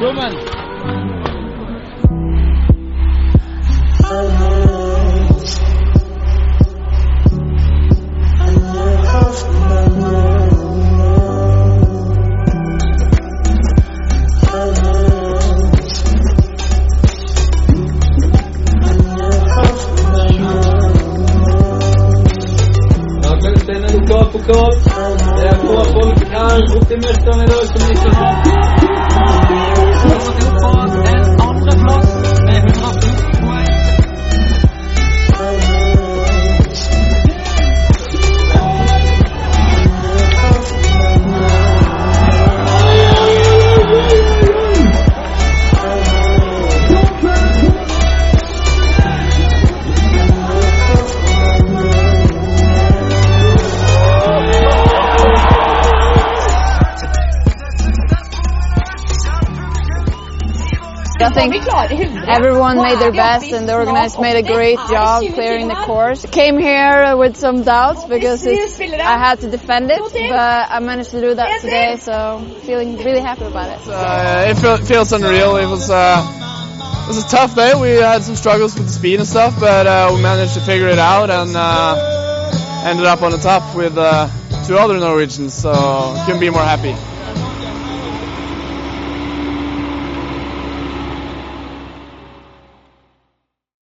Roman. pokal. Jeg får folk her opp i dag som ikke har I think everyone made their best and the organizers made a great job clearing the course. Came here with some doubts because it's, I had to defend it, but I managed to do that today, so feeling really happy about it. Uh, it feel, feels unreal. It was uh, it was a tough day. We had some struggles with the speed and stuff, but uh, we managed to figure it out and uh, ended up on the top with uh, two other Norwegians. So couldn't be more happy.